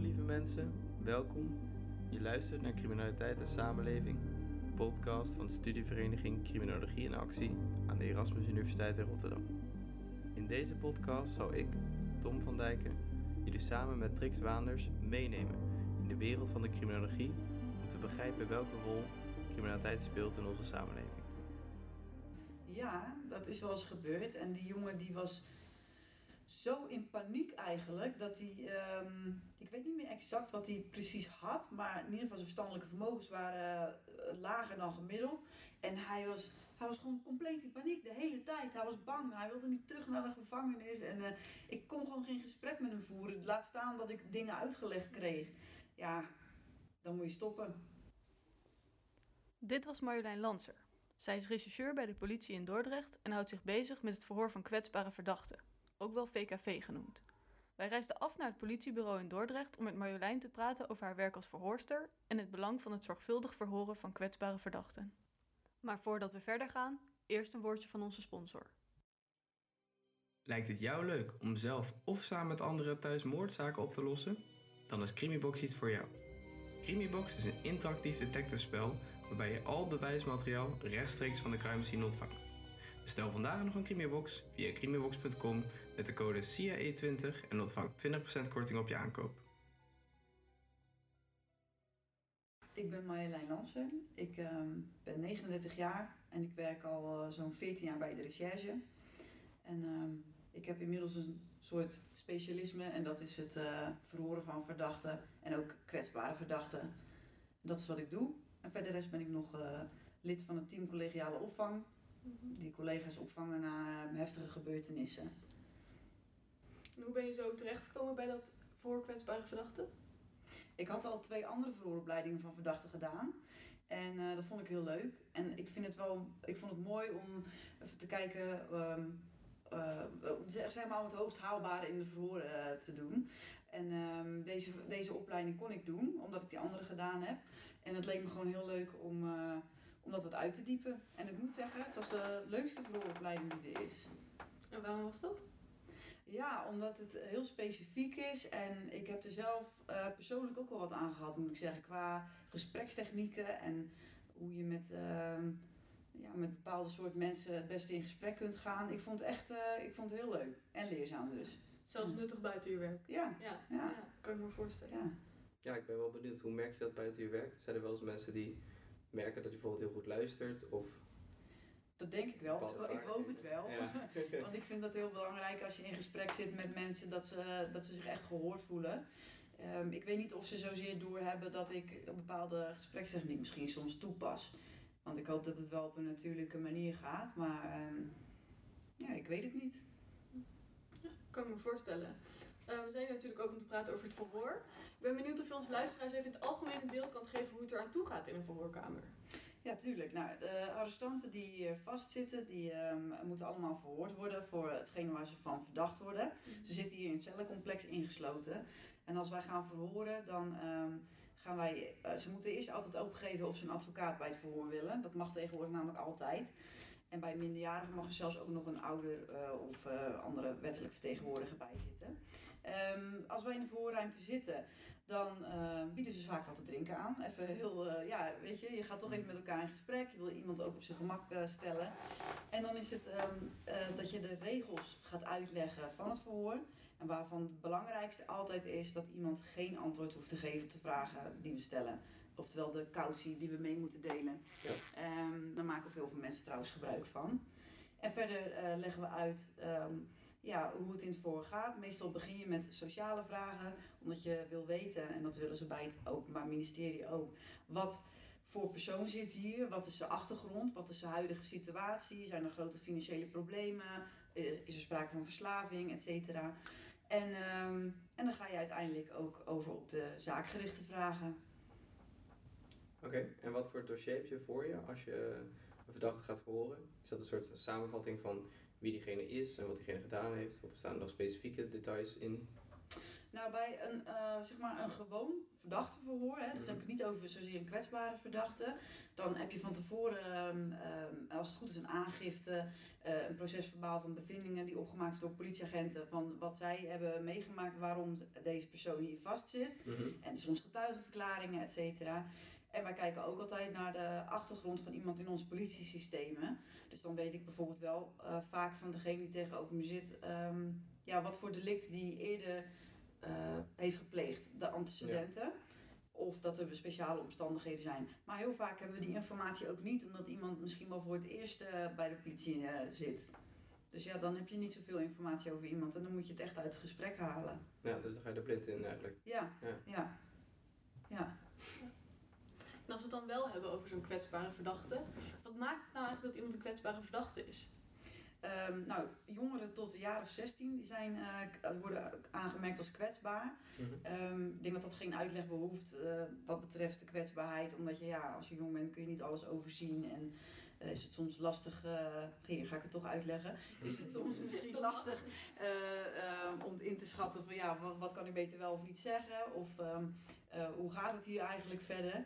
lieve mensen, welkom. Je luistert naar Criminaliteit en Samenleving, de podcast van de studievereniging Criminologie in Actie aan de Erasmus Universiteit in Rotterdam. In deze podcast zal ik, Tom van Dijken, jullie samen met Trix Waanders meenemen in de wereld van de criminologie om te begrijpen welke rol criminaliteit speelt in onze samenleving. Ja, dat is wel eens gebeurd. En die jongen die was zo in paniek eigenlijk dat hij, ehm, ik weet niet meer exact wat hij precies had, maar in ieder geval zijn verstandelijke vermogens waren eh, lager dan gemiddeld. En hij was, hij was gewoon compleet in paniek de hele tijd. Hij was bang, hij wilde niet terug naar de gevangenis en eh, ik kon gewoon geen gesprek met hem voeren. Laat staan dat ik dingen uitgelegd kreeg. Ja, dan moet je stoppen. Dit was Marjolein Lanser. Zij is rechercheur bij de politie in Dordrecht en houdt zich bezig met het verhoor van kwetsbare verdachten, ook wel VKV genoemd. Wij reisden af naar het politiebureau in Dordrecht om met Marjolein te praten over haar werk als verhoorster en het belang van het zorgvuldig verhoren van kwetsbare verdachten. Maar voordat we verder gaan, eerst een woordje van onze sponsor. Lijkt het jou leuk om zelf of samen met anderen thuis moordzaken op te lossen? Dan is Crimibox iets voor jou. Crimibox is een interactief detectivespel waarbij je al bewijsmateriaal rechtstreeks van de crime ontvangt. Bestel vandaag nog een Crimibox via crimibox.com met de code CIA20 en ontvang 20% korting op je aankoop. Ik ben Marjolein Lanser. Ik ehm, ben 39 jaar en ik werk al eh, zo'n 14 jaar bij de recherche. En ehm, ik heb inmiddels een soort specialisme en dat is het eh, verhoren van verdachten en ook kwetsbare verdachten. Dat is wat ik doe. En verder rest ben ik nog eh, lid van het team collegiale opvang. Die collega's opvangen na heftige gebeurtenissen. En hoe ben je zo terechtgekomen bij dat voor kwetsbare verdachten? Ik had al twee andere verhooropleidingen van verdachten gedaan. En eh, dat vond ik heel leuk. En ik, vind het wel, ik vond het mooi om even te kijken, ehm, eh, zeg maar om het hoogst haalbare in de verhoren eh, te doen. En ehm, deze, deze opleiding kon ik doen, omdat ik die andere gedaan heb. En het leek me gewoon heel leuk om, om dat wat uit te diepen. En ik moet zeggen, het was de leukste verhooropleiding die er is. En waarom was dat? Ja, omdat het heel specifiek is en ik heb er zelf eh, persoonlijk ook wel wat aan gehad, moet ik zeggen, qua gesprekstechnieken en hoe je met, ehm, ja, met bepaalde soort mensen het beste in gesprek kunt gaan. Ik vond het echt eh, ik vond het heel leuk en leerzaam dus. Zelfs nuttig buiten je werk. Ja, Ja, Ja. ja. kan ik me voorstellen. ja. Ja, ik ben wel benieuwd. Hoe merk je dat buiten je werk? Zijn er wel eens mensen die merken dat je bijvoorbeeld heel goed luistert? Of Dat denk ik wel. Ik hoop het wel. Ja. Want ik vind dat heel belangrijk als je in gesprek zit met mensen, dat ze, dat ze zich echt gehoord voelen. Ehm, ik weet niet of ze zozeer doorhebben dat ik een bepaalde gesprekstechniek misschien soms toepas. Want ik hoop dat het wel op een natuurlijke manier gaat. Maar ehm, ja, ik weet het niet. Kan ik me voorstellen. Eh, we zijn hier natuurlijk ook om te praten over het verhoor. Ik ben benieuwd of je ons luisteraars even in het algemeen een beeld kan geven hoe het eraan toe gaat in een verhoorkamer. Ja, tuurlijk. Nou, de arrestanten die eh, vastzitten, die ehm, moeten allemaal verhoord worden voor hetgeen waar ze van verdacht worden. Ze zitten hier in het cellencomplex ingesloten. En als wij gaan verhoren, dan ehm, gaan wij. eh, ze moeten eerst altijd opgeven of ze een advocaat bij het verhoor willen. Dat mag tegenwoordig namelijk altijd. En bij minderjarigen mag er zelfs ook nog een ouder eh, of andere wettelijk vertegenwoordiger bij zitten. Ehm, als wij in de verhoorruimte zitten, dan eh, bieden ze vaak wat te drinken aan. Even heel, eh, ja, weet je, je gaat toch even met elkaar in gesprek. Je wil iemand ook op zijn gemak eh, stellen. En dan is het ehm, eh, dat je de regels gaat uitleggen van het verhoor. En waarvan het belangrijkste altijd is dat iemand geen antwoord hoeft te geven op de vragen die we stellen. Oftewel de cautie die we mee moeten delen. Ja. Ehm, daar maken ook heel veel mensen trouwens gebruik van. En verder leggen we uit ehm, ja, hoe het in het voor gaat. Meestal begin je met sociale vragen, omdat je wil weten, en dat willen ze bij het Openbaar Ministerie ook, wat voor persoon zit hier, wat is zijn achtergrond, wat is zijn huidige situatie, zijn er grote financiële problemen, is er sprake van verslaving, et cetera. En, ehm, en dan ga je uiteindelijk ook over op de zaakgerichte vragen. Oké, en wat voor dossier heb je voor je als je een verdachte gaat verhoren? Is dat een soort samenvatting van wie diegene is en wat diegene gedaan heeft? Of staan er nog specifieke details in? Nou, bij een, eh, zeg maar een gewoon verdachte verhoor, hè, dus dan heb ik het niet over zozeer een kwetsbare verdachte. Dan heb je van tevoren, ehm, ehm, als het goed is, een aangifte, eh, een procesverbaal van bevindingen die opgemaakt is door politieagenten van wat zij hebben meegemaakt, waarom deze persoon hier vastzit. Mhm. En soms getuigenverklaringen, et cetera. En wij kijken ook altijd naar de achtergrond van iemand in ons politiesystemen. Dus dan weet ik bijvoorbeeld wel eh, vaak van degene die tegenover me zit, ehm, ja, wat voor delict die eerder eh, heeft gepleegd, de antecedenten. Of dat er speciale omstandigheden zijn. Maar heel vaak hebben we die informatie ook niet, omdat iemand misschien wel voor het eerst eh, bij de politie zit. Dus ja, dan heb je niet zoveel informatie over iemand en dan moet je het echt uit het gesprek halen. Ja, dus dan ga je er blind in eigenlijk. Ja, Ja. ja. ja. En als we het dan wel hebben over zo'n kwetsbare verdachte, wat maakt het nou eigenlijk dat iemand een kwetsbare verdachte is? Ehm, nou, jongeren tot de jaren 16 die zijn, eh, worden aangemerkt als kwetsbaar. Mhm. Ehm, ik denk dat dat geen uitleg behoeft eh, wat betreft de kwetsbaarheid. Omdat je, ja, als je jong bent kun je niet alles overzien. En eh, is het soms lastig, eh, hier ga ik het toch uitleggen. Is het soms misschien lastig eh, eh, om in te schatten van ja, wat, wat kan ik beter wel of niet zeggen? Of ehm, eh, hoe gaat het hier eigenlijk verder?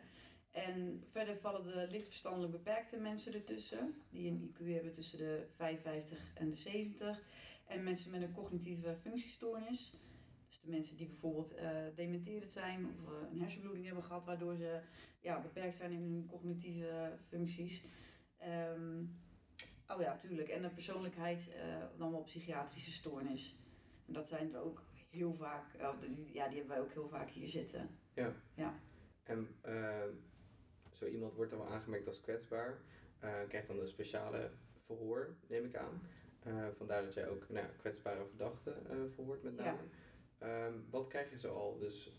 En verder vallen de lichtverstandelijk beperkte mensen ertussen, die een IQ hebben tussen de 55 en de 70. En mensen met een cognitieve functiestoornis. Dus de mensen die bijvoorbeeld eh, dementerend zijn of eh, een hersenbloeding hebben gehad, waardoor ze ja, beperkt zijn in hun cognitieve functies. Ehm, oh ja, tuurlijk. En een persoonlijkheid, eh, dan wel psychiatrische stoornis. En dat zijn er ook heel vaak, die, ja, die hebben wij ook heel vaak hier zitten. En eh, zo iemand wordt dan wel aangemerkt als kwetsbaar, eh, krijgt dan een speciale verhoor, neem ik aan. Eh, vandaar dat jij ook nou, kwetsbare verdachten eh, verhoort met name. Ehm, wat krijg je zo al dus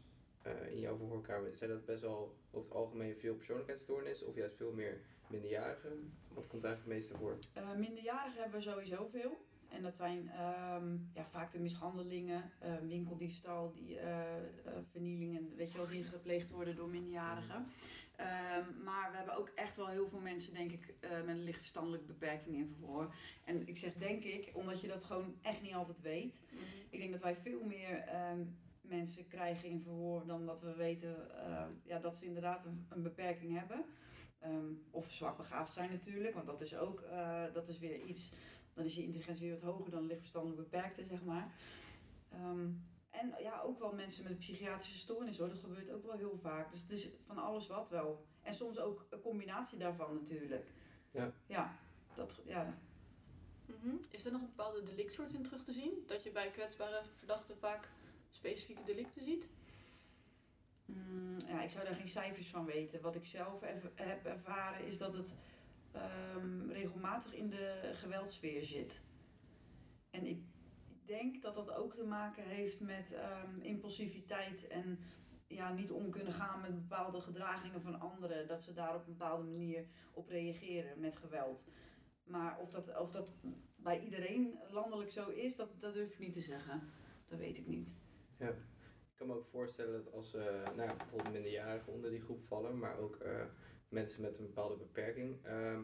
in jouw verhoorkamer? Zijn dat best wel over het algemeen veel persoonlijkheidsstoornissen of juist veel meer minderjarigen? Wat komt eigenlijk het meeste voor? Eh, minderjarigen hebben we sowieso veel. En dat zijn ehm, ja, vaak de mishandelingen, eh, winkeldiefstal, die, eh, eh, vernielingen, weet je wel, die gepleegd worden door minderjarigen. Ehm, maar we hebben ook echt wel heel veel mensen, denk ik, eh, met een lichtverstandelijke beperking in verhoor. En ik zeg denk ik, omdat je dat gewoon echt niet altijd weet. Ik denk dat wij veel meer ehm, mensen krijgen in verhoor dan dat we weten ehm, ja, dat ze inderdaad een, een beperking hebben. Ehm, of zwak begaafd zijn natuurlijk, want dat is ook dat is weer iets. Dan is je intelligentie weer wat hoger dan lichtverstandelijk beperkte, zeg maar. Ehm, en ja, ook wel mensen met een psychiatrische stoornis hoor, dat gebeurt ook wel heel vaak. Dus het is van alles wat wel. En soms ook een combinatie daarvan natuurlijk. Ja. Ja, dat, ja, Mhm. Is er nog een bepaalde delictsoort in terug te zien? Dat je bij kwetsbare verdachten vaak specifieke delicten ziet? Mm, ja, ik zou daar geen cijfers van weten. Wat ik zelf even heb ervaren is dat het ehm, regelmatig in de geweldsfeer zit. En ik denk dat dat ook te maken heeft met ehm, impulsiviteit en ja, niet om kunnen gaan met bepaalde gedragingen van anderen. Dat ze daar op een bepaalde manier op reageren met geweld. Maar of dat, of dat bij iedereen landelijk zo is, dat, dat durf ik niet te zeggen. Dat weet ik niet. Ik kan me ook voorstellen dat als eh, nou, ja, bijvoorbeeld minderjarigen onder die groep vallen, maar ook eh, mensen met een bepaalde beperking, ehm,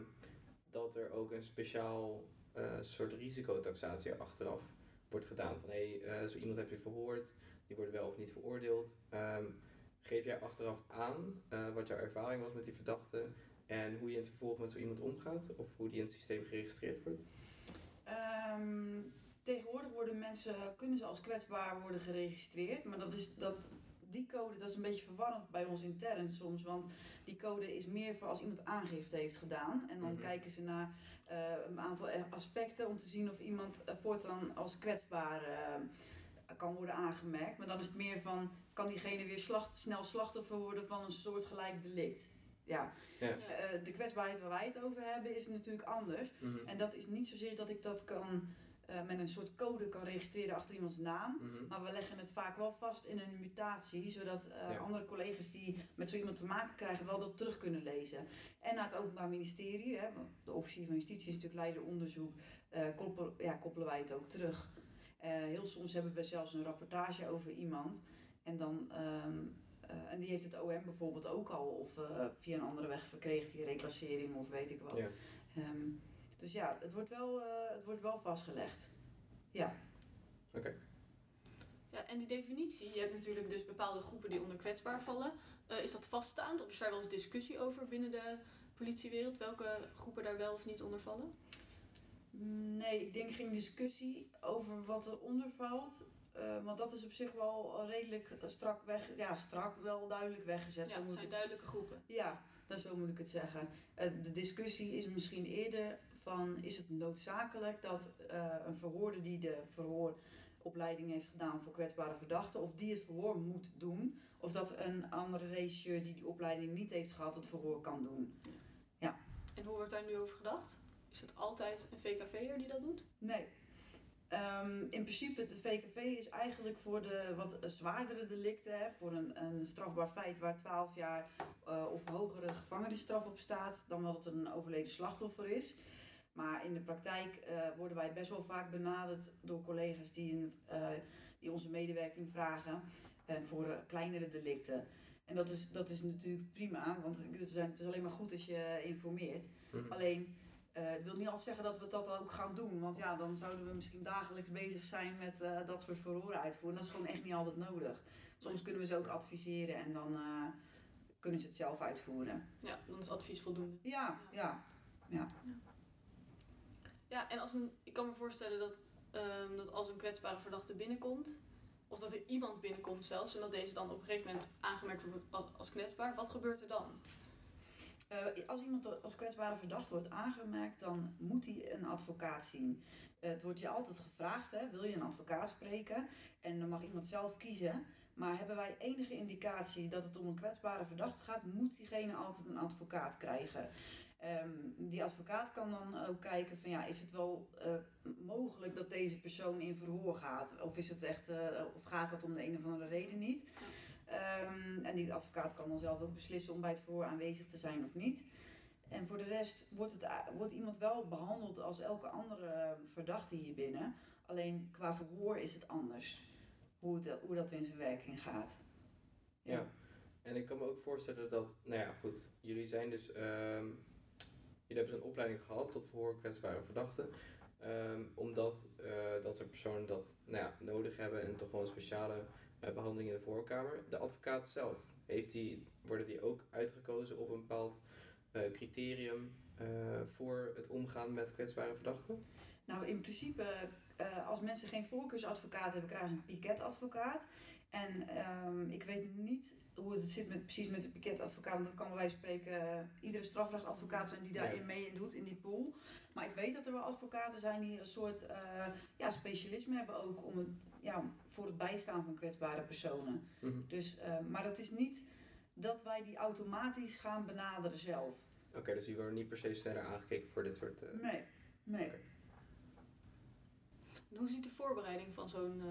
dat er ook een speciaal eh, soort risicotaxatie achteraf wordt gedaan. Van hé, hey, eh, zo iemand heb je verhoord, die wordt wel of niet veroordeeld. Ehm, geef jij achteraf aan eh, wat jouw ervaring was met die verdachte en hoe je in het vervolg met zo iemand omgaat of hoe die in het systeem geregistreerd wordt? Ehm, tegenwoordig worden mensen, kunnen ze als kwetsbaar worden geregistreerd. Maar dat is, dat, die code dat is een beetje verwarrend bij ons intern soms. Want die code is meer voor als iemand aangifte heeft gedaan. En dan Mhm. kijken ze naar eh, een aantal aspecten om te zien of iemand eh, voortaan als kwetsbaar eh, kan worden aangemerkt. Maar dan is het meer van, kan diegene weer slacht, snel slachtoffer worden van een soortgelijk delict? Ja, Ja. De kwetsbaarheid waar wij het over hebben is natuurlijk anders. Mhm. En dat is niet zozeer dat ik dat kan eh, met een soort code kan registreren achter iemands naam. Mhm. Maar we leggen het vaak wel vast in een mutatie, zodat eh, Ja. andere collega's die met zo iemand te maken krijgen, wel dat terug kunnen lezen. En naar het Openbaar Ministerie, hè, want de officier van Justitie is natuurlijk leider onderzoek, eh, koppelen, ja, koppelen wij het ook terug. Heel soms hebben we zelfs een rapportage over iemand. En, dan, ehm, eh, en die heeft het OM bijvoorbeeld ook al, of via een andere weg verkregen, via reclassering of weet ik wat. Ja. Ehm, dus ja, het wordt wel, eh, het wordt wel vastgelegd. Ja. Ja, en die definitie, je hebt natuurlijk dus bepaalde groepen die onder kwetsbaar vallen. Eh, is dat vaststaand of is daar wel eens discussie over binnen de politiewereld? Welke groepen daar wel of niet onder vallen? Nee, ik denk geen discussie over wat eronder valt. Uh, want dat is op zich wel redelijk strak weg, ja, strak wel duidelijk weggezet. Ja, het zijn duidelijke groepen. Ja, dan zo moet ik het zeggen. Uh, de discussie is misschien eerder van, is het noodzakelijk dat uh, een verhoorde die de verhooropleiding heeft gedaan voor kwetsbare verdachten, of die het verhoor moet doen, of dat een andere regisseur die die opleiding niet heeft gehad het verhoor kan doen. Ja. En hoe wordt daar nu over gedacht? Is het altijd een VKV'er die dat doet? Nee. Um, in principe, de VKV is eigenlijk voor de wat zwaardere delicten, hè, voor een, een strafbaar feit waar 12 jaar uh, of hogere gevangenisstraf op staat, dan wel dat het een overleden slachtoffer is. Maar in de praktijk uh, worden wij best wel vaak benaderd door collega's die, een, uh, die onze medewerking vragen voor kleinere delicten. En dat is, dat is natuurlijk prima, want het is alleen maar goed als je informeert. Mm-hmm. Alleen uh, het wil niet altijd zeggen dat we dat ook gaan doen. Want ja, dan zouden we misschien dagelijks bezig zijn met uh, dat soort verhoren uitvoeren. Dat is gewoon echt niet altijd nodig. Soms kunnen we ze ook adviseren en dan uh, kunnen ze het zelf uitvoeren. Ja, dan is advies voldoende. Ja, ja. Ja, ja. Ja en als een, ik kan me voorstellen dat, um, dat als een kwetsbare verdachte binnenkomt, of dat er iemand binnenkomt zelfs, en dat deze dan op een gegeven moment aangemerkt wordt als kwetsbaar, wat gebeurt er dan? Uh, als iemand als kwetsbare verdachte wordt aangemerkt, dan moet hij een advocaat zien. Het wordt je altijd gevraagd, hè, wil je een advocaat spreken? En dan mag iemand zelf kiezen. Maar hebben wij enige indicatie dat het om een kwetsbare verdachte gaat, moet diegene altijd een advocaat krijgen. Um, die advocaat kan dan ook kijken van ja, is het wel uh, mogelijk dat deze persoon in verhoor gaat? Of, is het echt, of gaat dat om de een of andere reden niet? Um, en die advocaat kan dan zelf ook beslissen om bij het verhoor aanwezig te zijn of niet. En voor de rest wordt, het, wordt iemand wel behandeld als elke andere verdachte hier binnen. Alleen qua verhoor is het anders. Hoe, het, hoe dat in zijn werking gaat. Ja. ja. en ik kan me ook voorstellen dat, nou ja, goed, jullie zijn dus, um, jullie hebben zo'n opleiding gehad tot verhoor kwetsbare verdachten. Um, omdat uh, dat soort personen dat nou ja, nodig hebben en toch een speciale uh, behandeling in de voorkamer. De advocaat zelf, heeft die, worden die ook uitgekozen op een bepaald uh, criterium voor het omgaan met kwetsbare verdachten? Nou, in principe, als mensen geen voorkeursadvocaat hebben, krijgen ze een piketadvocaat. En um, ik weet niet hoe het zit met, precies met de piketadvocaat, want dat kan bij wijze van spreken iedere strafrechtadvocaat zijn die daarin mee in doet, in die pool. Maar ik weet dat er wel advocaten zijn die een soort uh, ja, specialisme hebben ook om het, ja, voor het bijstaan van kwetsbare personen. Mm -hmm. dus, uh, maar dat is niet dat wij die automatisch gaan benaderen zelf. Oké, okay, dus die worden niet per se sneller aangekeken voor dit soort... Uh... Nee, nee. Okay. Hoe ziet de voorbereiding van zo'n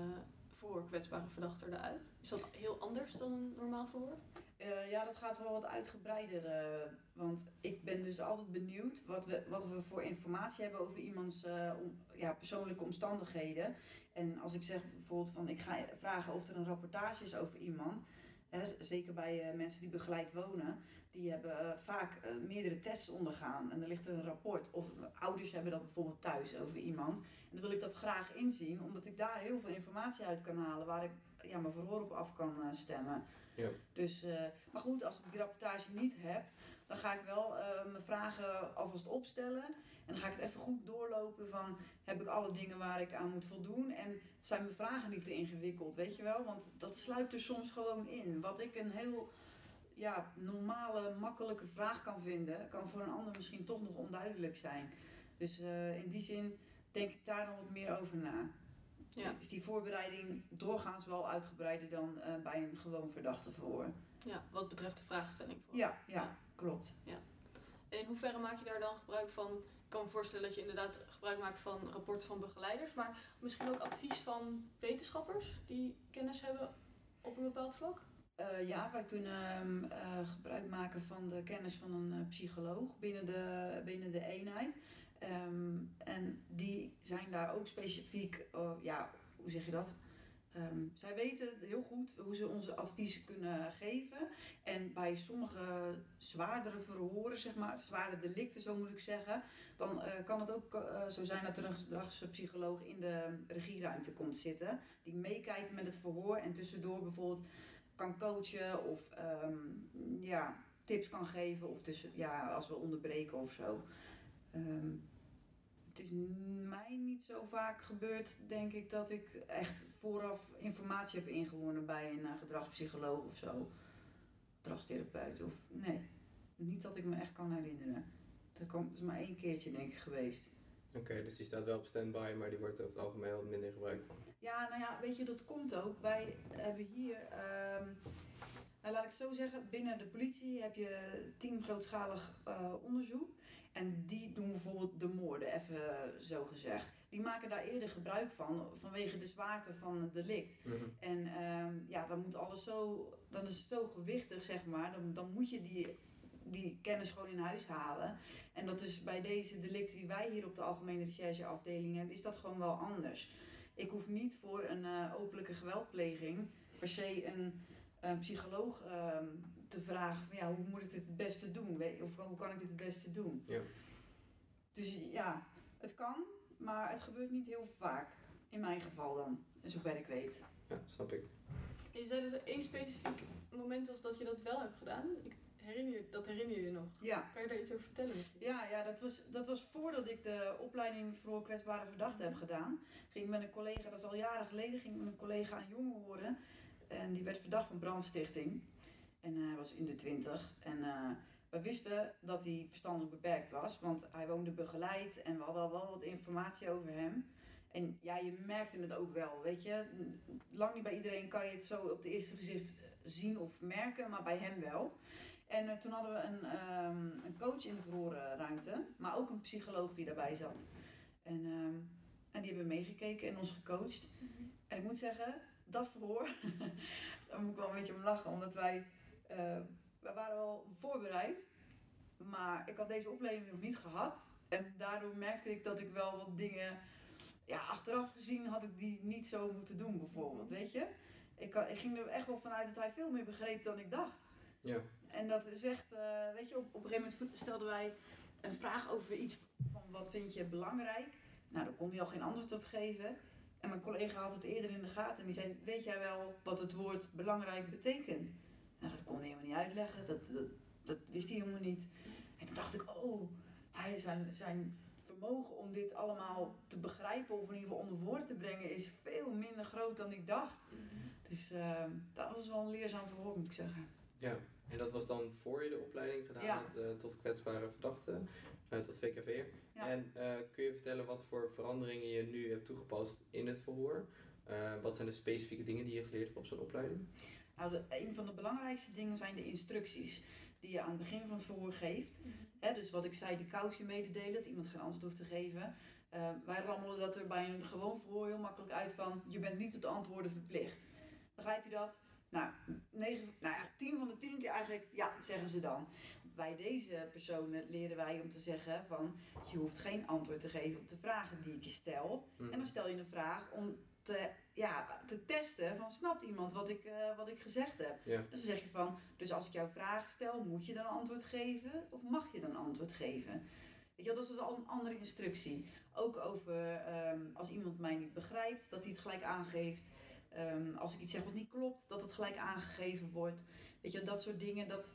voor kwetsbare verdachte eruit? Is dat heel anders dan een normaal verhoor? Uh, ja, dat gaat wel wat uitgebreider. Uh, want ik ben dus altijd benieuwd wat we, wat we voor informatie hebben over iemands om, ja, persoonlijke omstandigheden. En als ik zeg bijvoorbeeld van ik ga vragen of er een rapportage is over iemand. Hè, zeker bij mensen die begeleid wonen. Die hebben vaak meerdere tests ondergaan. En er ligt een rapport. Of ouders hebben dat bijvoorbeeld thuis over iemand. En dan wil ik dat graag inzien. Omdat ik daar heel veel informatie uit kan halen. Waar ik ja, mijn verhoor op af kan stemmen. Ja. Dus, uh, maar goed, als ik die rapportage niet heb, dan ga ik wel mijn vragen alvast opstellen. En dan ga ik het even goed doorlopen van, heb ik alle dingen waar ik aan moet voldoen? En zijn mijn vragen niet te ingewikkeld, weet je wel? Want dat sluipt er soms gewoon in. Wat ik een heel ja, normale, makkelijke vraag kan vinden, kan voor een ander misschien toch nog onduidelijk zijn. Dus uh, in die zin denk ik daar nog wat meer over na. Ja. Is die voorbereiding doorgaans wel uitgebreider dan uh, bij een gewoon verdachte verhoor. Ja, wat betreft de vraagstelling. Voor. Ja, ja, ja, klopt. Ja. In hoeverre maak je daar dan gebruik van? Ik kan me voorstellen dat je inderdaad gebruik maakt van rapporten van begeleiders, maar misschien ook advies van wetenschappers die kennis hebben op een bepaald vlak? Uh, ja, wij kunnen uh, gebruik maken van de kennis van een uh, psycholoog binnen de, binnen de eenheid. Um, en die zijn daar ook specifiek, uh, ja, hoe zeg je dat? Ehm, zij weten heel goed hoe ze onze adviezen kunnen geven. En bij sommige zwaardere verhoren, zeg maar, zware delicten, zo moet ik zeggen, dan eh, kan het ook eh, zo zijn dat er een gedragspsycholoog in de regieruimte komt zitten. Die meekijkt met het verhoor en tussendoor bijvoorbeeld kan coachen of ehm, ja, tips kan geven. Of tussen, ja, als we onderbreken of zo. Ehm, het is mij niet zo vaak gebeurd, denk ik, dat ik echt vooraf informatie heb ingewonnen bij een uh, gedragspsycholoog of zo. Gedragstherapeut of nee. Niet dat ik me echt kan herinneren. Dat, komt, is maar één keertje, denk ik, geweest. Oké, dus die staat wel op standby, maar die wordt over het algemeen wat minder gebruikt dan. Ja, nou ja, weet je, dat komt ook. Wij hebben hier, um, nou laat ik zo zeggen, binnen de politie heb je team grootschalig uh, onderzoek. En die doen bijvoorbeeld de moorden, even zo gezegd. Die maken daar eerder gebruik van, vanwege de zwaarte van het delict. Mhm. En um, ja, dan moet alles zo, dan is het zo gewichtig, zeg maar. Dan, dan moet je die, die kennis gewoon in huis halen. En dat is bij deze delicten die wij hier op de Algemene Rechercheafdeling hebben, is dat gewoon wel anders. Ik hoef niet voor een uh, openlijke geweldpleging per se een, een psycholoog um, te vragen van ja, hoe moet ik dit het beste doen? Of hoe kan ik dit het beste doen? Ja. Dus ja, het kan, maar het gebeurt niet heel vaak. In mijn geval dan, zover ik weet. Ja, snap ik. Je zei dus één specifiek moment was dat je dat wel hebt gedaan. Ik herinner je, dat herinner je je nog. Ja. Kan je daar iets over vertellen? Ja, ja dat, was, dat was voordat ik de opleiding voor kwetsbare verdachten heb gedaan. Ging met een collega, dat is al jaren geleden, ging met een collega aan jongen horen. En die werd verdacht van brandstichting. En hij was in de twintig. En uh, we wisten dat hij verstandelijk beperkt was, want hij woonde begeleid en we hadden al wel wat informatie over hem. En ja, je merkte het ook wel, weet je. Lang niet bij iedereen kan je het zo op het eerste gezicht zien of merken, maar bij hem wel. En uh, toen hadden we een, um, een coach in de verhorenruimte, maar ook een psycholoog die daarbij zat. En, um, en die hebben meegekeken en ons gecoacht. Mm -hmm. En ik moet zeggen, dat verhoor, daar moet ik wel een beetje om lachen, omdat wij, uh, wij waren wel voorbereid, maar ik had deze opleiding nog niet gehad. En daardoor merkte ik dat ik wel wat dingen, ja, achteraf gezien had ik die niet zo moeten doen bijvoorbeeld, weet je. Ik, ik ging er echt wel vanuit dat hij veel meer begreep dan ik dacht. Ja. En dat is echt, uh, weet je, op, op een gegeven moment stelden wij een vraag over iets van wat vind je belangrijk. Nou, daar kon hij al geen antwoord op geven. En mijn collega had het eerder in de gaten en die zei, weet jij wel wat het woord belangrijk betekent? Nou, dat kon hij helemaal niet uitleggen, dat, dat, dat wist hij helemaal niet. En toen dacht ik, oh, hij zijn, zijn vermogen om dit allemaal te begrijpen of in ieder geval onder woorden te brengen is veel minder groot dan ik dacht. Dus uh, dat was wel een leerzaam verhoor, moet ik zeggen. Ja, en dat was dan voor je de opleiding gedaan Ja. met, uh, tot kwetsbare verdachten, uh, tot VKV. Ja. En uh, kun je vertellen wat voor veranderingen je nu hebt toegepast in het verhoor? Uh, wat zijn de specifieke dingen die je geleerd hebt op zo'n opleiding? Nou, de, een van de belangrijkste dingen zijn de instructies die je aan het begin van het verhoor geeft. Mhm. Hè, dus wat ik zei, de cautie mededelen, dat iemand geen antwoord hoeft te geven. Uh, wij rammelen dat er bij een gewoon verhoor heel makkelijk uit van je bent niet tot antwoorden verplicht. Begrijp je dat? Nou, 9, nou ja, 10 van de 10 keer eigenlijk, ja, zeggen ze dan. Bij deze personen leren wij om te zeggen van je hoeft geen antwoord te geven op de vragen die ik je stel. Mhm. En dan stel je een vraag om te, ja, te testen van snapt iemand wat ik, uh, wat ik gezegd heb. Dus dan zeg je van, dus als ik jouw vraag stel, moet je dan antwoord geven of mag je dan antwoord geven? Weet je dat is al een andere instructie. Ook over um, als iemand mij niet begrijpt, dat hij het gelijk aangeeft. Um, als ik iets zeg wat niet klopt, dat het gelijk aangegeven wordt. Weet je, dat soort dingen, dat,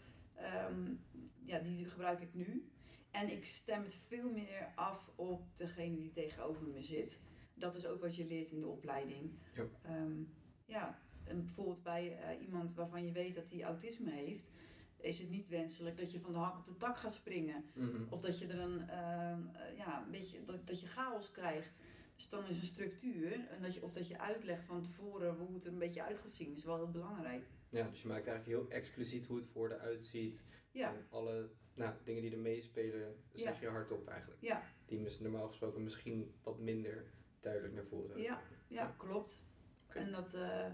um, ja, die gebruik ik nu. En ik stem het veel meer af op degene die tegenover me zit. Dat is ook wat je leert in de opleiding. Ja. Um, ja, en bijvoorbeeld bij uh, iemand waarvan je weet dat hij autisme heeft, is het niet wenselijk dat je van de hak op de tak gaat springen. Mm -hmm. Of dat je er een, uh, ja, een beetje, dat, dat je chaos krijgt. Dus dan is een structuur, en dat je, of dat je uitlegt van tevoren hoe het er een beetje uit gaat zien, is wel heel belangrijk. Ja, dus je maakt eigenlijk heel expliciet hoe het voor eruit ziet. Ja. En alle nou, dingen die er meespelen, zeg Ja. je hardop eigenlijk. Ja, Die normaal gesproken misschien wat minder duidelijk naar voren Ja. ja, klopt. Oké. En dat, uh,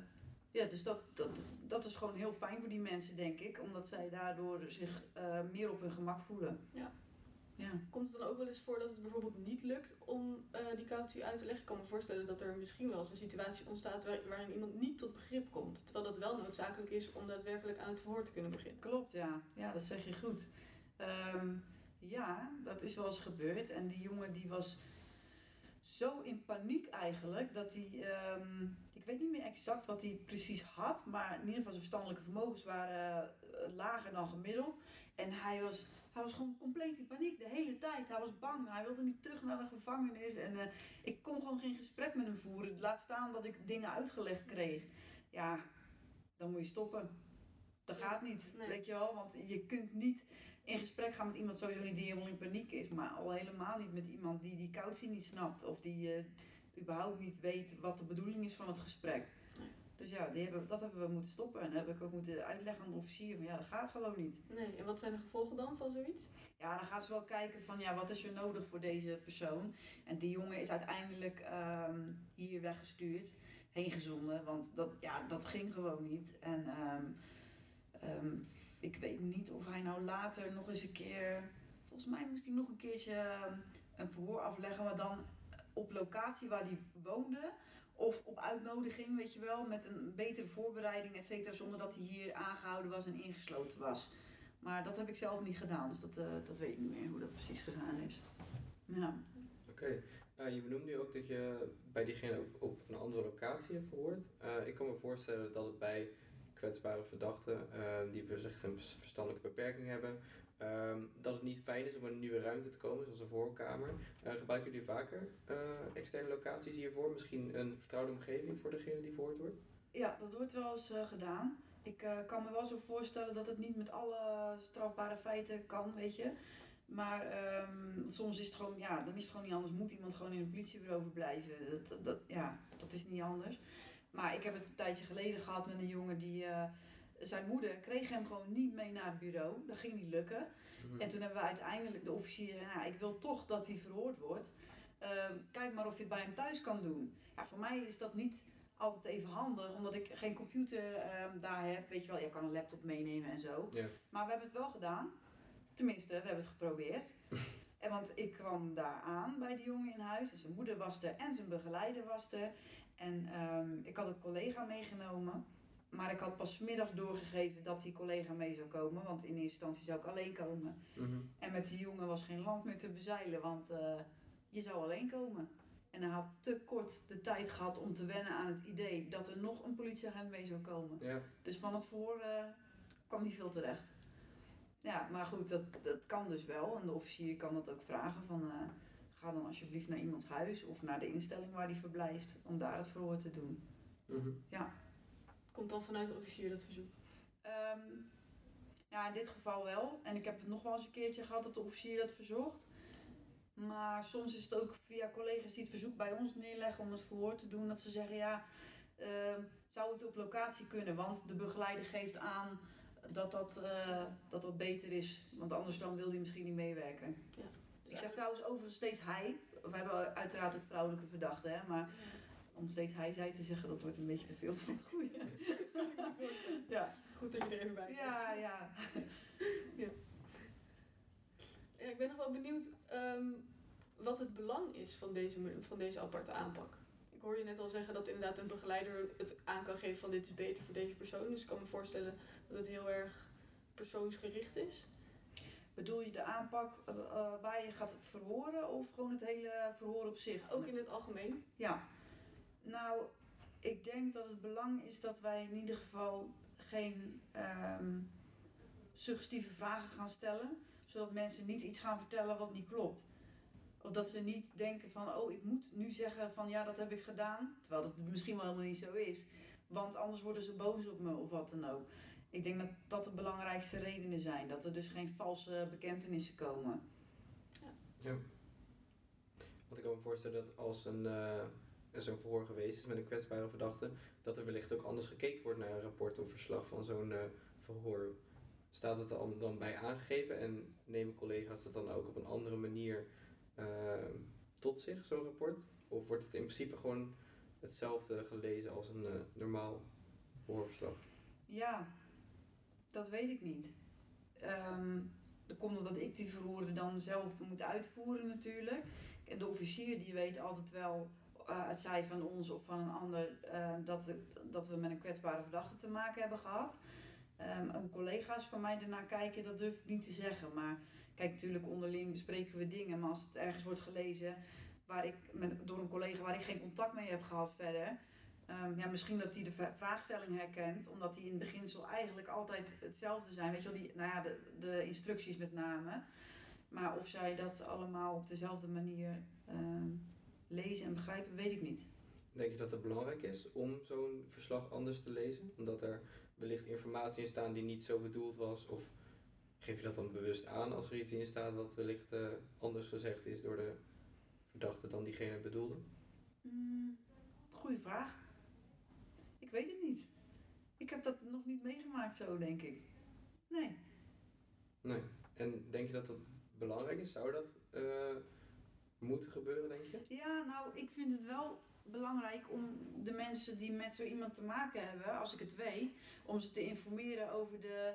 ja, dus dat, dat, dat is gewoon heel fijn voor die mensen, denk ik, omdat zij daardoor zich uh, meer op hun gemak voelen. Ja. Ja. Komt het dan ook wel eens voor dat het bijvoorbeeld niet lukt om eh, die cautie uit te leggen? Ik kan me voorstellen dat er misschien wel eens een situatie ontstaat waar- waarin iemand niet tot begrip komt. Terwijl dat wel noodzakelijk is om daadwerkelijk aan het verhoor te kunnen beginnen. Klopt, ja. Ja, dat zeg je goed. Ehm, ja, dat is wel eens gebeurd. En die jongen die was zo in paniek eigenlijk dat hij, ehm, ik weet niet meer exact wat hij precies had, maar in ieder geval zijn verstandelijke vermogens waren eh, lager dan gemiddeld. En hij was, hij was gewoon compleet in paniek de hele tijd. Hij was bang, hij wilde niet terug naar de gevangenis. En eh, ik kon gewoon geen gesprek met hem voeren. Laat staan dat ik dingen uitgelegd kreeg. Ja, dan moet je stoppen. Dat Ja, gaat niet, nee. weet je wel. Want je kunt niet in gesprek gaan met iemand sowieso niet die helemaal in paniek is. Maar al helemaal niet met iemand die die cautie niet snapt. Of die eh, überhaupt niet weet wat de bedoeling is van het gesprek. Dus ja, die hebben, dat hebben we moeten stoppen. En dat heb ik ook moeten uitleggen aan de officier. Van ja, dat gaat gewoon niet. Nee, en wat zijn de gevolgen dan van zoiets? Ja, dan gaan ze wel kijken van ja, wat is er nodig voor deze persoon. En die jongen is uiteindelijk ehm, hier weggestuurd, heen gezonden. Want dat, ja, dat ging gewoon niet. En ehm, ehm, ik weet niet of hij nou later nog eens een keer... Volgens mij moest hij nog een keertje een verhoor afleggen, maar dan op locatie waar hij woonde. Of op uitnodiging, weet je wel, met een betere voorbereiding, et cetera. Zonder dat hij hier aangehouden was en ingesloten was. Maar dat heb ik zelf niet gedaan, dus dat, eh, dat weet ik niet meer hoe dat precies gegaan is. Ja, Oké, Eh, je benoemt nu ook dat je bij diegene op een andere locatie hebt gehoord. Eh, ik kan me voorstellen dat het bij kwetsbare verdachten, die wellicht een verstandelijke beperking hebben, ehm, het niet fijn is om in een nieuwe ruimte te komen, zoals een voorkamer. Eh, gebruiken jullie vaker eh, externe locaties hiervoor? Misschien een vertrouwde omgeving voor degene die verhoord wordt? ja dat wordt wel eens eh, gedaan. Ik kan me wel zo voorstellen dat het niet met alle strafbare feiten kan, weet je. Maar ehm, soms is het gewoon, ja, dan is het gewoon niet anders. Moet iemand gewoon in een politiebureau verblijven. Dat, dat, ja, dat is niet anders. Maar ik heb het een tijdje geleden gehad met een jongen die... zijn moeder kreeg hem gewoon niet mee naar het bureau. Dat ging niet lukken. Mhm. En toen hebben we uiteindelijk de officier gezegd, nou, ik wil toch dat hij verhoord wordt. Ehm, kijk maar of je het bij hem thuis kan doen. Ja, voor mij is dat niet altijd even handig, omdat ik geen computer ehm, daar heb. Weet je wel, je kan een laptop meenemen en zo. Maar we hebben het wel gedaan. Tenminste, we hebben het geprobeerd. en want ik kwam daar aan bij die jongen in huis. En zijn moeder was er en zijn begeleider was er. En ehm, ik had een collega meegenomen. Maar ik had pas middags doorgegeven dat die collega mee zou komen. Want in eerste instantie zou ik alleen komen. Mhm. En met die jongen was geen land meer te bezeilen, want eh, je zou alleen komen. En hij had te kort de tijd gehad om te wennen aan het idee dat er nog een politieagent mee zou komen. Ja. Dus van het verhoor eh, kwam niet veel terecht. Ja, maar goed, dat, dat kan dus wel. En de officier kan dat ook vragen van... eh, ga dan alsjeblieft naar iemands huis of naar de instelling waar hij verblijft... om daar het verhoor te doen. Mhm. Komt dan vanuit de officier dat verzoek? Ehm, ja, in dit geval wel. En ik heb het nog wel eens een keertje gehad dat de officier dat verzocht. Maar soms is het ook via collega's die het verzoek bij ons neerleggen om het verhoor te doen. Dat ze zeggen, ja, ehm, zou het op locatie kunnen? Want de begeleider geeft aan dat dat, eh, dat, dat beter is. Want anders dan wil hij misschien niet meewerken. Ja. Ik zeg trouwens overigens steeds hij. We hebben uiteraard ook vrouwelijke verdachten, hè. Maar om steeds hij, zij te zeggen, dat wordt een beetje te veel van het goede. ja. Goed dat je er even bij zit. Ja, ja. Ja, ik ben nog wel benieuwd ehm, wat het belang is van deze, van deze aparte aanpak. Ik hoor je net al zeggen dat inderdaad een begeleider het aan kan geven van dit is beter voor deze persoon. Dus ik kan me voorstellen dat het heel erg persoonsgericht is. Bedoel je de aanpak eh, eh, waar je gaat verhoren of gewoon het hele verhoor op zich? Ook in het algemeen. Ja. Nou, ik denk dat het belang is dat wij in ieder geval geen ehm, suggestieve vragen gaan stellen. Zodat mensen niet iets gaan vertellen wat niet klopt. Of dat ze niet denken van, oh, ik moet nu zeggen van ja, dat heb ik gedaan. Terwijl dat misschien wel helemaal niet zo is. Want anders worden ze boos op me of wat dan ook. Ik denk dat dat de belangrijkste redenen zijn. Dat er dus geen valse bekentenissen komen. Ja. Want ik kan me voorstellen dat als een, eh, zo'n verhoor geweest is met een kwetsbare verdachte, dat er wellicht ook anders gekeken wordt naar een rapport of verslag van zo'n eh, verhoor. Staat het dan, dan bij aangegeven en nemen collega's dat dan ook op een andere manier eh, tot zich, zo'n rapport? Of wordt het in principe gewoon hetzelfde gelezen als een eh, normaal verhoorverslag? Ja, dat weet ik niet. Ehm, dat komt omdat ik die verhoren dan zelf moet uitvoeren natuurlijk. En de officier die weet altijd wel, uh, het zij van ons of van een ander, uh, dat, dat we met een kwetsbare verdachte te maken hebben gehad. Um, collega's van mij ernaar kijken, dat durf ik niet te zeggen. Maar kijk, natuurlijk onderling bespreken we dingen. Maar als het ergens wordt gelezen waar ik, met, door een collega waar ik geen contact mee heb gehad verder Um, ja, misschien dat hij de vraagstelling herkent, omdat die in het beginsel eigenlijk altijd hetzelfde zijn. Weet je wel, die, nou ja, de, de instructies met name. Maar of zij dat allemaal op dezelfde manier um, lezen en begrijpen, weet ik niet. Denk je dat het belangrijk is om zo'n verslag anders te lezen? Omdat er wellicht informatie in staat die niet zo bedoeld was? Of geef je dat dan bewust aan als er iets in staat wat wellicht uh, anders gezegd is door de verdachte dan diegene bedoelde? Mm, goeie vraag. Ik weet het niet. Ik heb dat nog niet meegemaakt zo, denk ik. Nee. Nee. En denk je dat dat belangrijk is? Zou dat uh, moeten gebeuren, denk je? Ja, nou, ik vind het wel belangrijk om de mensen die met zo iemand te maken hebben, als ik het weet, om ze te informeren over de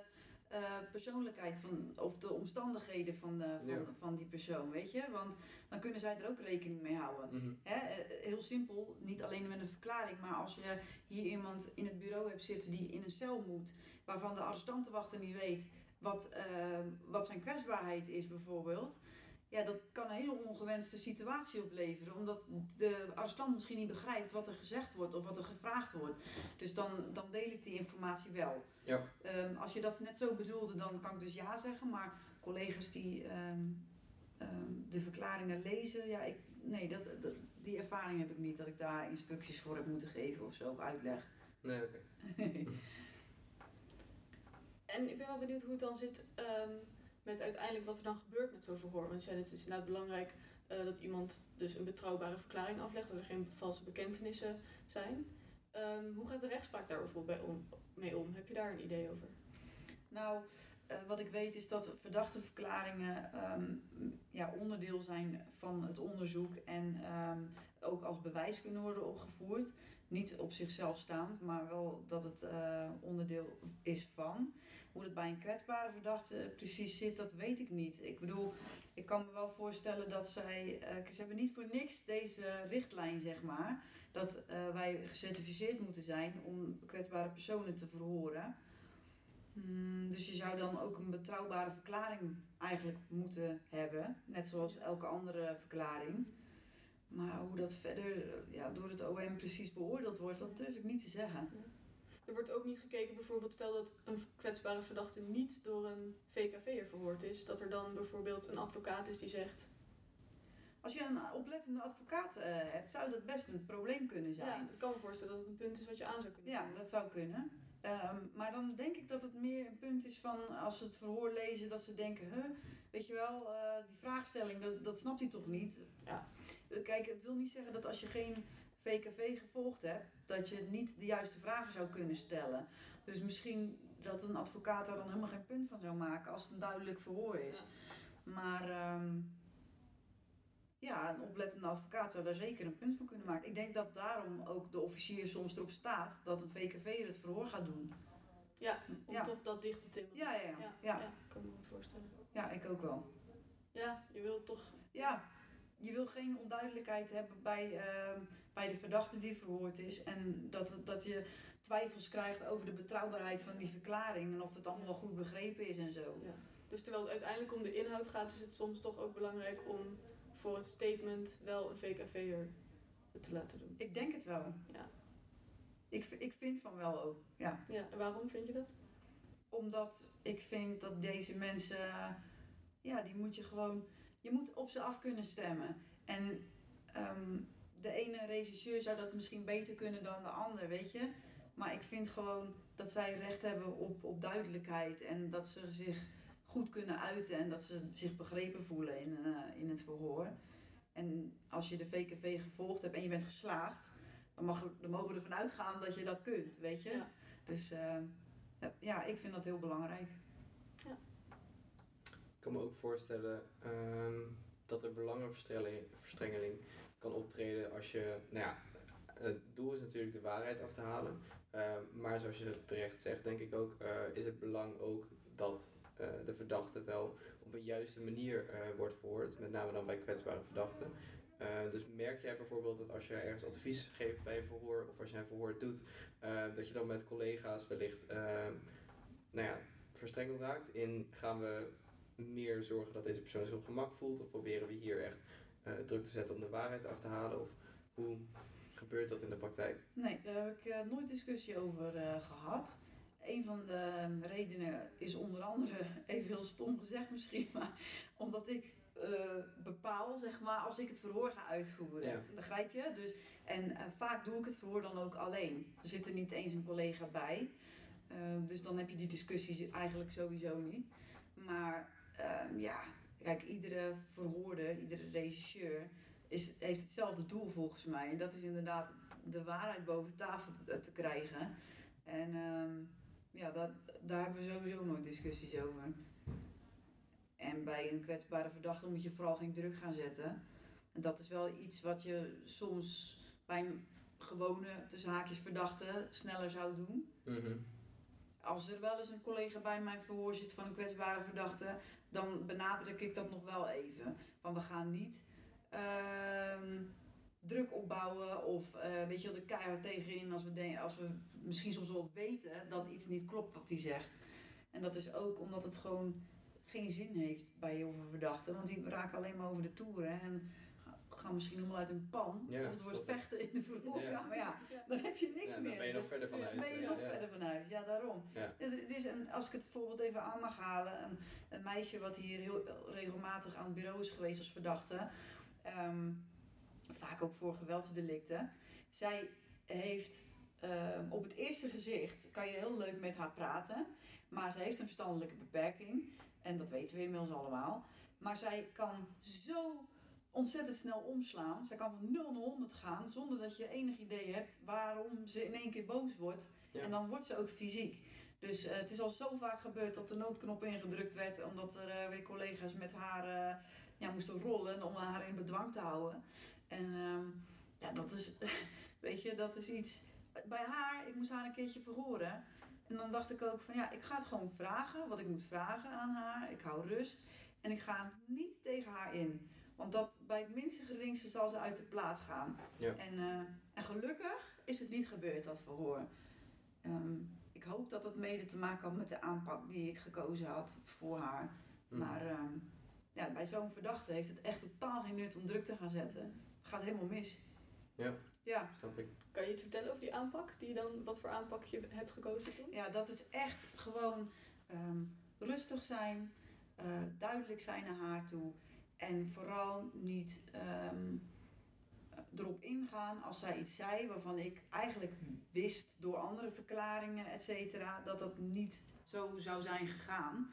uh, persoonlijkheid van, of de omstandigheden van, de, van, van die persoon, weet je? Want dan kunnen zij er ook rekening mee houden. Mhm. Hè? Eh, heel simpel, niet alleen met een verklaring, maar als je hier iemand in het bureau hebt zitten die in een cel moet, waarvan de arrestantenwachter niet weet wat, uh, wat zijn kwetsbaarheid is bijvoorbeeld, ja, dat kan een hele ongewenste situatie opleveren. Omdat de arrestant misschien niet begrijpt wat er gezegd wordt of wat er gevraagd wordt. Dus dan, dan deel ik die informatie wel. Ja. Um, als je dat net zo bedoelde, dan kan ik dus ja zeggen. Maar collega's die um, um, de verklaringen lezen, ja, ik, nee, dat, dat, die ervaring heb ik niet. Dat ik daar instructies voor heb moeten geven of zo, of uitleg. Nee, oké. Okay. en ik ben wel benieuwd hoe het dan zit met uiteindelijk wat er dan gebeurt met zo'n verhoor. Want het is inderdaad belangrijk uh, dat iemand dus een betrouwbare verklaring aflegt, dat er geen valse bekentenissen zijn. Um, hoe gaat de rechtspraak daar bijvoorbeeld bij om, mee om? Heb je daar een idee over? Nou, uh, wat ik weet is dat verdachte verklaringen um, ja, onderdeel zijn van het onderzoek en um, ook als bewijs kunnen worden opgevoerd. Niet op zichzelf staand, maar wel dat het uh, onderdeel is van. Hoe het bij een kwetsbare verdachte precies zit, dat weet ik niet. Ik bedoel, ik kan me wel voorstellen dat zij. Uh, ze hebben niet voor niks deze richtlijn, zeg maar. Dat uh, wij gecertificeerd moeten zijn om kwetsbare personen te verhoren. Hmm, dus je zou dan ook een betrouwbare verklaring eigenlijk moeten hebben. Net zoals elke andere verklaring. Maar hoe dat verder ja, door het OM precies beoordeeld wordt, dat durf ik niet te zeggen. Er wordt ook niet gekeken, bijvoorbeeld stel dat een kwetsbare verdachte niet door een VKV'er verhoord is, dat er dan bijvoorbeeld een advocaat is die zegt. Als je een oplettende advocaat uh, hebt, zou dat best een probleem kunnen zijn. Ja, ik kan me voorstellen dat het een punt is wat je aan zou kunnen Ja, dat zou kunnen. Um, maar dan denk ik dat het meer een punt is van als ze het verhoor lezen, dat ze denken, huh, weet je wel, uh, die vraagstelling, dat, dat snapt hij toch niet? Ja. Kijk, het wil niet zeggen dat als je geen VKV gevolgd hebt, dat je niet de juiste vragen zou kunnen stellen. Dus misschien dat een advocaat daar dan helemaal geen punt van zou maken als het een duidelijk verhoor is. Ja. Maar um, ja, een oplettende advocaat zou daar zeker een punt van kunnen maken. Ik denk dat daarom ook de officier soms erop staat dat een VKV het verhoor gaat doen. Ja, om ja. toch dat dicht te timmeren. Ja, ja, ja. ja, kan me goed voorstellen. Ja, ik ook wel. Ja, je wilt toch... Ja, je wil geen onduidelijkheid hebben bij, uh, bij de verdachte die verhoord is. En dat, dat je twijfels krijgt over de betrouwbaarheid van die verklaring. En of het allemaal wel goed begrepen is en zo. Ja. Dus terwijl het uiteindelijk om de inhoud gaat, is het soms toch ook belangrijk om voor het statement wel een VKV'er te laten doen. Ik denk het wel. Ja. Ik, ik vind van wel ook, ja. Ja, en waarom vind je dat? Omdat ik vind dat deze mensen, ja, die moet je gewoon, je moet op ze af kunnen stemmen. En um, de ene regisseur zou dat misschien beter kunnen dan de ander, weet je. Maar ik vind gewoon dat zij recht hebben op, op duidelijkheid en dat ze zich goed kunnen uiten en dat ze zich begrepen voelen in, uh, in het verhoor. En als je de VKV gevolgd hebt en je bent geslaagd, dan, mag, dan mogen we ervan uitgaan dat je dat kunt, weet je. Ja. Dus uh, ja, ik vind dat heel belangrijk. Ja. Kan me ook voorstellen um, dat er belangenverstrengeling kan optreden als je, nou ja, het doel is natuurlijk de waarheid achterhalen. Uh, maar zoals je terecht zegt, denk ik ook, uh, is het belang ook dat eh, de verdachte wel op een juiste manier eh, wordt verhoord, met name dan bij kwetsbare verdachten. Eh, dus merk jij bijvoorbeeld dat als je ergens advies geeft bij een verhoor of als je een verhoor doet, eh, dat je dan met collega's wellicht uh, nou ja, verstrengeld raakt in gaan we meer zorgen dat deze persoon zich op gemak voelt of proberen we hier echt uh, druk te zetten om de waarheid te achterhalen of hoe gebeurt dat in de praktijk? Nee, daar heb ik uh, nooit discussie over uh, gehad. Een van de redenen is onder andere, even heel stom gezegd misschien, maar omdat ik uh, bepaal, zeg maar, als ik het verhoor ga uitvoeren. Ja. Begrijp je? Dus, en vaak doe ik het verhoor dan ook alleen. Er zit er niet eens een collega bij. dus dan heb je die discussies eigenlijk sowieso niet. Maar ja, kijk, iedere verhoorde, iedere regisseur is, heeft hetzelfde doel volgens mij. En dat is inderdaad de waarheid boven tafel te krijgen. En um, ja, dat, daar hebben we sowieso nooit discussies over. En bij een kwetsbare verdachte moet je vooral geen druk gaan zetten. En dat is wel iets wat je soms bij een gewone, tussen haakjes verdachte, sneller zou doen. Mm -hmm. Als er wel eens een collega bij mijn verhoor zit van een kwetsbare verdachte, dan benadruk ik dat nog wel even. Van we gaan niet uh, druk opbouwen of uh, weet je wel, de keihard tegenin als we, als we misschien soms wel weten dat iets niet klopt wat hij zegt. En dat is ook omdat het gewoon geen zin heeft bij heel veel verdachten, want die raken alleen maar over de toeren en gaan misschien helemaal uit hun pan. Ja, of het wordt vechten in de verhoorkamer. Ja. ja, dan heb je niks ja, meer. Dan ben je nog dus, verder van huis. ben je ja, nog ja. verder van huis, ja daarom. Ja. Het is een, als ik het voorbeeld even aan mag halen, een, een meisje wat hier heel regelmatig aan het bureau is geweest als verdachte, um, vaak ook voor geweldsdelicten. Zij heeft um, op het eerste gezicht, kan je heel leuk met haar praten, maar ze heeft een verstandelijke beperking. En dat weten we inmiddels allemaal. Maar zij kan zo ontzettend snel omslaan. Zij kan van 0 naar 100 gaan zonder dat je enig idee hebt waarom ze in één keer boos wordt. Ja. En dan wordt ze ook fysiek. Dus uh, het is al zo vaak gebeurd dat de noodknop ingedrukt werd omdat er uh, weer collega's met haar uh, ja, moesten rollen om haar in bedwang te houden. En ja, dat is, weet je, dat is iets. Bij haar, ik moest haar een keertje verhoren. En dan dacht ik ook van ja, ik ga het gewoon vragen wat ik moet vragen aan haar. Ik hou rust en ik ga niet tegen haar in. Want dat bij het minste geringste zal ze uit de plaat gaan. Ja. En, uh, en gelukkig is het niet gebeurd, dat verhoor. Um, ik hoop dat het mede te maken had met de aanpak die ik gekozen had voor haar. Mm. Maar um, ja, bij zo'n verdachte heeft het echt totaal geen nut om druk te gaan zetten. Het gaat helemaal mis. Ja, Ja, snap ik. Kan je iets vertellen over die aanpak? Die je dan, wat voor aanpak je hebt gekozen toen? ja dat is echt gewoon um, rustig zijn, uh, duidelijk zijn naar haar toe. En vooral niet um, erop ingaan als zij iets zei waarvan ik eigenlijk wist door andere verklaringen, et cetera, dat dat niet zo zou zijn gegaan.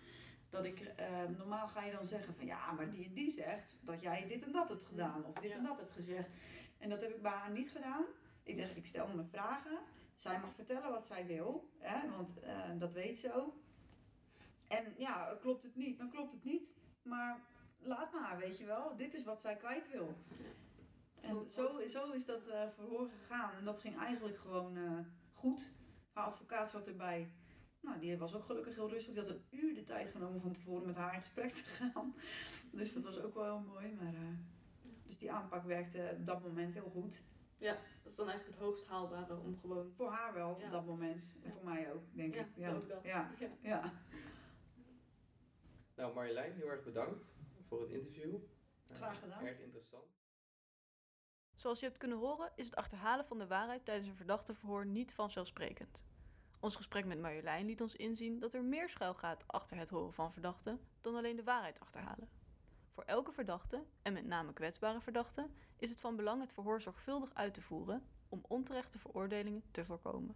Dat ik, uh, normaal ga je dan zeggen van ja, maar die en die zegt dat jij dit en dat hebt gedaan of dit Ja. en dat hebt gezegd. En dat heb ik bij haar niet gedaan. Ik dacht, ik stel me vragen. Zij mag vertellen wat zij wil, hè, want uh, dat weet ze ook. En ja, klopt het niet, dan klopt het niet. Maar laat maar, weet je wel. Dit is wat zij kwijt wil. En zo, zo is dat uh, verhoor gegaan. En dat ging eigenlijk gewoon uh, goed. Haar advocaat zat erbij. Nou, die was ook gelukkig heel rustig. Die had een uur de tijd genomen van tevoren met haar in gesprek te gaan. Dus dat was ook wel heel mooi. Maar, uh, dus die aanpak werkte op dat moment heel goed. Ja, dat is dan eigenlijk het hoogst haalbare om gewoon... Voor haar wel, Ja, op dat moment. En voor mij ook, denk Ja, ik. Ja. ook dat. Ja. Ja. ja. Nou Marjolein, heel erg bedankt voor het interview. Eh, Graag gedaan. Erg interessant. Zoals je hebt kunnen horen is het achterhalen van de waarheid tijdens een verdachteverhoor niet vanzelfsprekend. Ons gesprek met Marjolein liet ons inzien dat er meer schuil gaat achter het horen van verdachten dan alleen de waarheid achterhalen. Voor elke verdachte, en met name kwetsbare verdachten, is het van belang het verhoor zorgvuldig uit te voeren om onterechte veroordelingen te voorkomen.